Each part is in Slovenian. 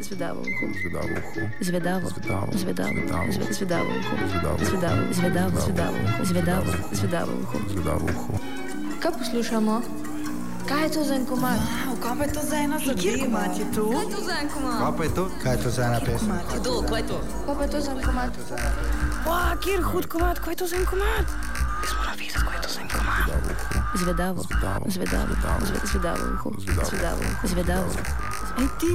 Zvedavo uho. Zvedavo uho. Zvedavo. Zvedavo. Zvedavo. Zvedavo. Zve- Zvedavo uho. Zvedavo. Zvedavo. Zvedavo. Zvedavo. Zvedavo uho. Zvedavo. Zvedavo. Zvedavo uho. Zvedavo uho. Kaj poslušamo? Kaj je to za en komad? Kaj pa je to za ena zadeva? je to? Kaj je to za en komad? Kaj pa je to? Kaj je to za ena pesem? Kdo, kaj je to? Kaj pa je to za en komad? Wow, kjer hud komad, kaj je to za en komad? Jaz moram vedeti, kaj je to za en komad. Zvedavo. Zvedavo. Zvedavo. Zvedavo. Zve- Zvedavo uho. Zvedavo. Zvedavo uho. Zvedavo. Ej ti,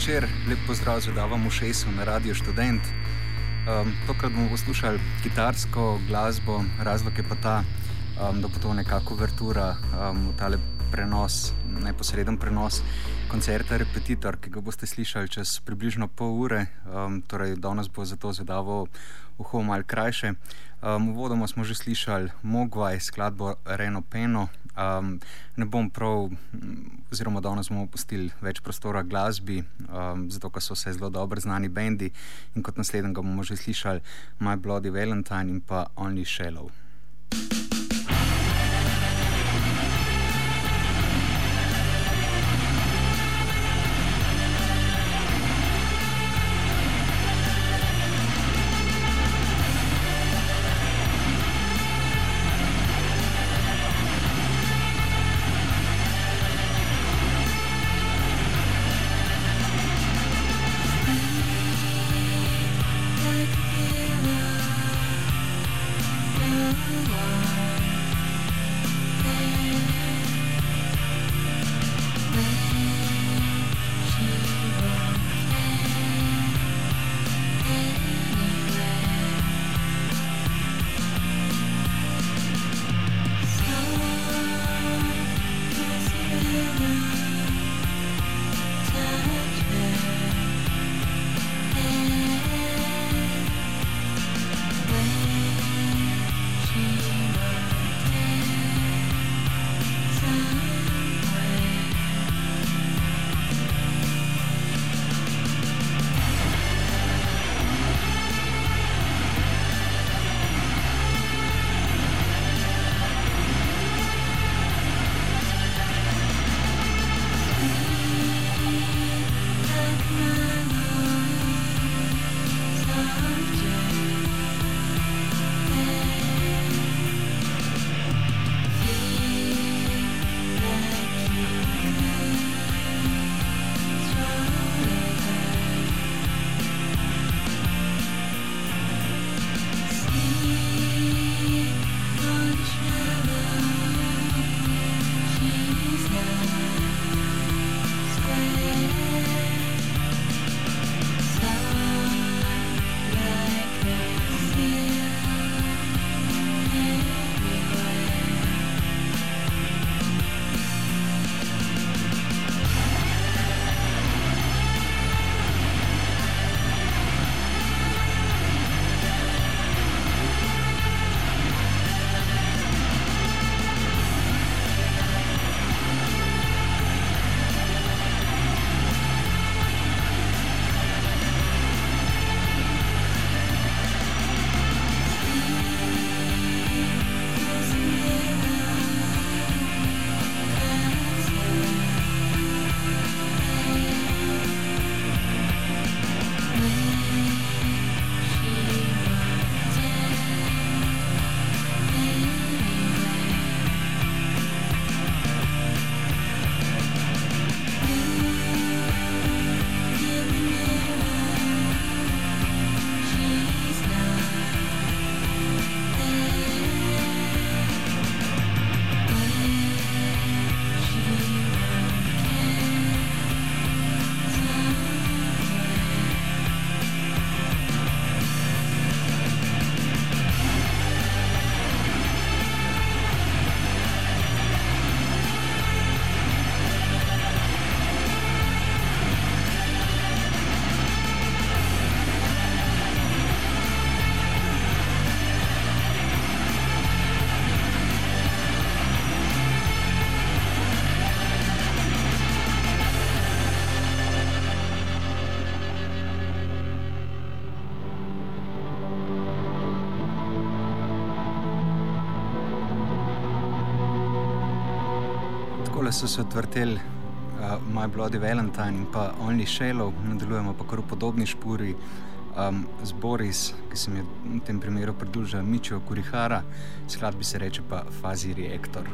Zvečer, lep pozdrav z Davom Ušesu na Radio Student. Um, tokrat bomo poslušali kitarsko glasbo, razlog je pa ta, um, da bo to nekako vrtura um, v tale prenos, neposreden prenos koncerta Repetitor, ki ga boste slišali čez približno pol ure. Um, torej, danes bo zato zadavo uho mal krajše. Um, uvodoma smo že slišali Mogvaj, skladbo Reno Peno. Um, ne bom prav, oziroma danes bomo pustili več prostora glasbi, um, zato ker so vse zelo dobro znani bendi in kot naslednjega bomo že slišali My Bloody Valentine in pa Only Shallow. So se odvrteli uh, My Bloody Valentine in pa Only Shallow, nadaljujemo pa kar v podobni špuri um, z Boris, ki se mi je v tem primeru pridružil Mičo Kurihara, skladbi se reče pa Fazi Reaktor.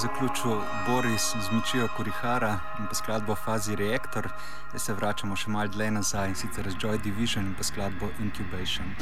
Zaključil Boris z Mičijo Kurihara in pa skladbo Fazi Reaktor. Zdaj se vračamo še malo dlje nazaj in sicer z Joy Division in pa skladbo Incubation.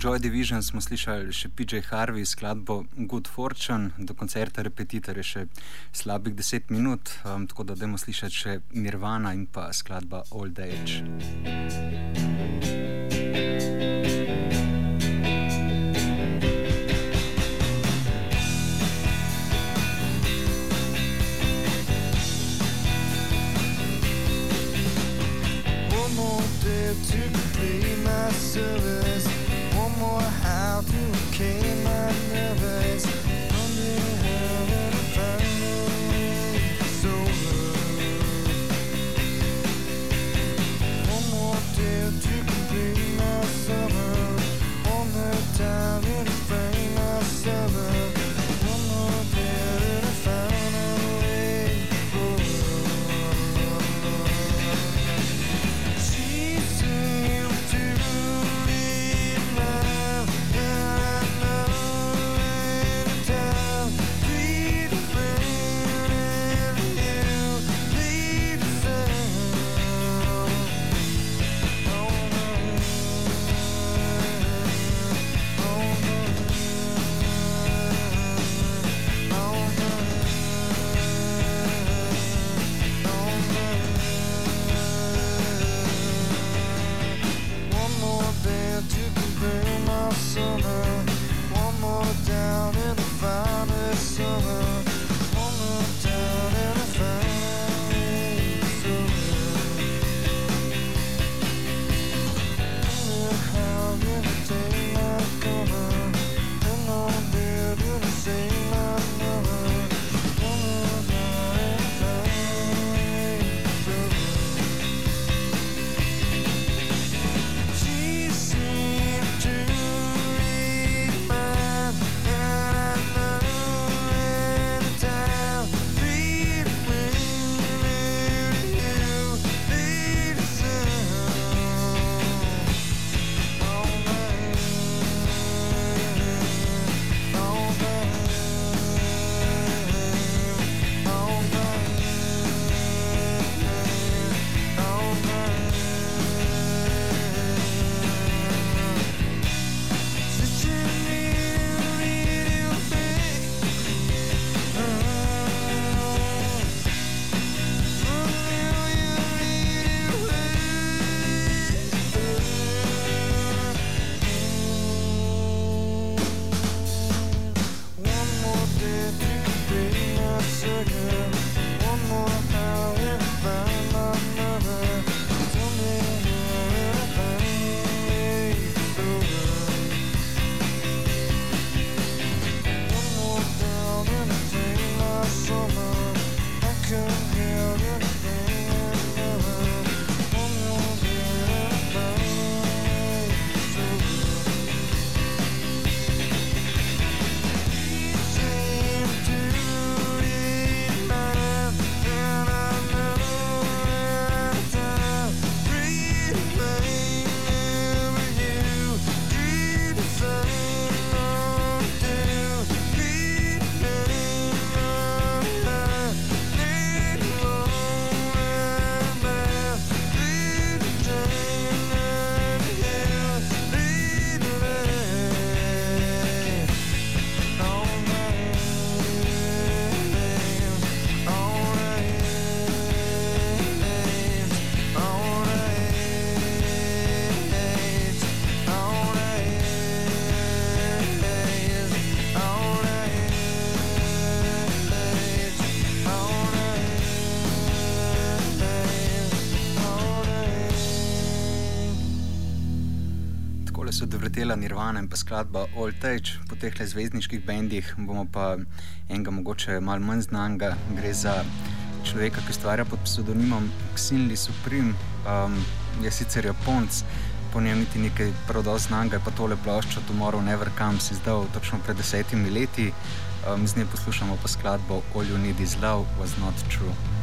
Joy Division smo slišali še PJ Harvey skladbo Good Fortune, do koncerta Repetitor je še slabih deset minut, um, tako da dajmo slišati še Nirvana in pa skladba Old Age. Vrtela Nirvana in pa skladba Old Age, po teh le zvezdniških bendih bomo pa enega mogoče malo manj znanga. Gre za človeka, ki ustvarja pod pseudonimom Xinli Supreme, um, je sicer Japonc, po njem niti nekaj prav znanga, je pa tole plošča Tomorrow Never Comes izdal točno pred desetimi leti. Um, z nje poslušamo pa skladbo All You Need Is Love Was Not True.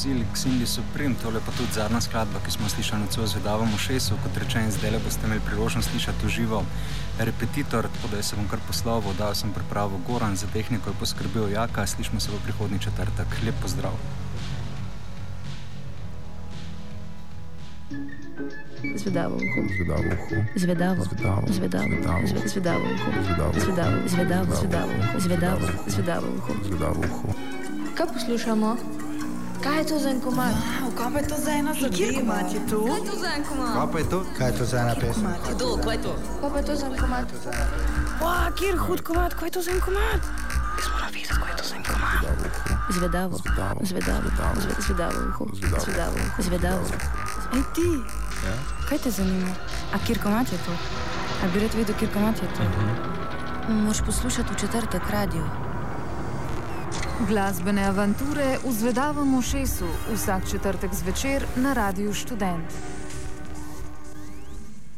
K Cindy Supreme, tole pa tudi zadnja skladba, ki smo slišali na celo zvedavom šesu. Kot rečen, zdaj le boste imeli priložnost slišati uživo repetitor, tako da se bom kar poslovo, da sem pripravil Goran za tehniko in poskrbel Jaka. Slišmo se v prihodnji četrtek. Lep pozdrav. Zvedavo uho. Zvedavo uho. Zvedavo. Zvedavo. Zvedavo. Zvedavo. Zve- Zvedavo uho. Zvedavo. Zvedavo. Zvedavo. Zvedavo. Zvedavo uho. Zvedavo uho. Kaj poslušamo? Kaj je to za en komad? Kaj pa je to za ena zadeva? Kjer komat je to? Kaj je to za en komad? Kaj pa je to? Kaj je to za ena pesem? Kdo, kaj je to? Kaj pa je to za en komad? Wow, kjer hud komat, kaj je to za en komat? Zvedavo. Zvedavo. Zvedavo. Zvedavo. Zve- Zvedavo uho. Zvedavo. Zvedavo uho. Zvedavo. Ej ti, kaj te zanima? A kjer komat je to? A bi rad videl, kjer komat je to? Moš poslušati v četrtek radio. Glasbene avanture v zvedavem ušesu vsak četrtek zvečer na Radiu Študent.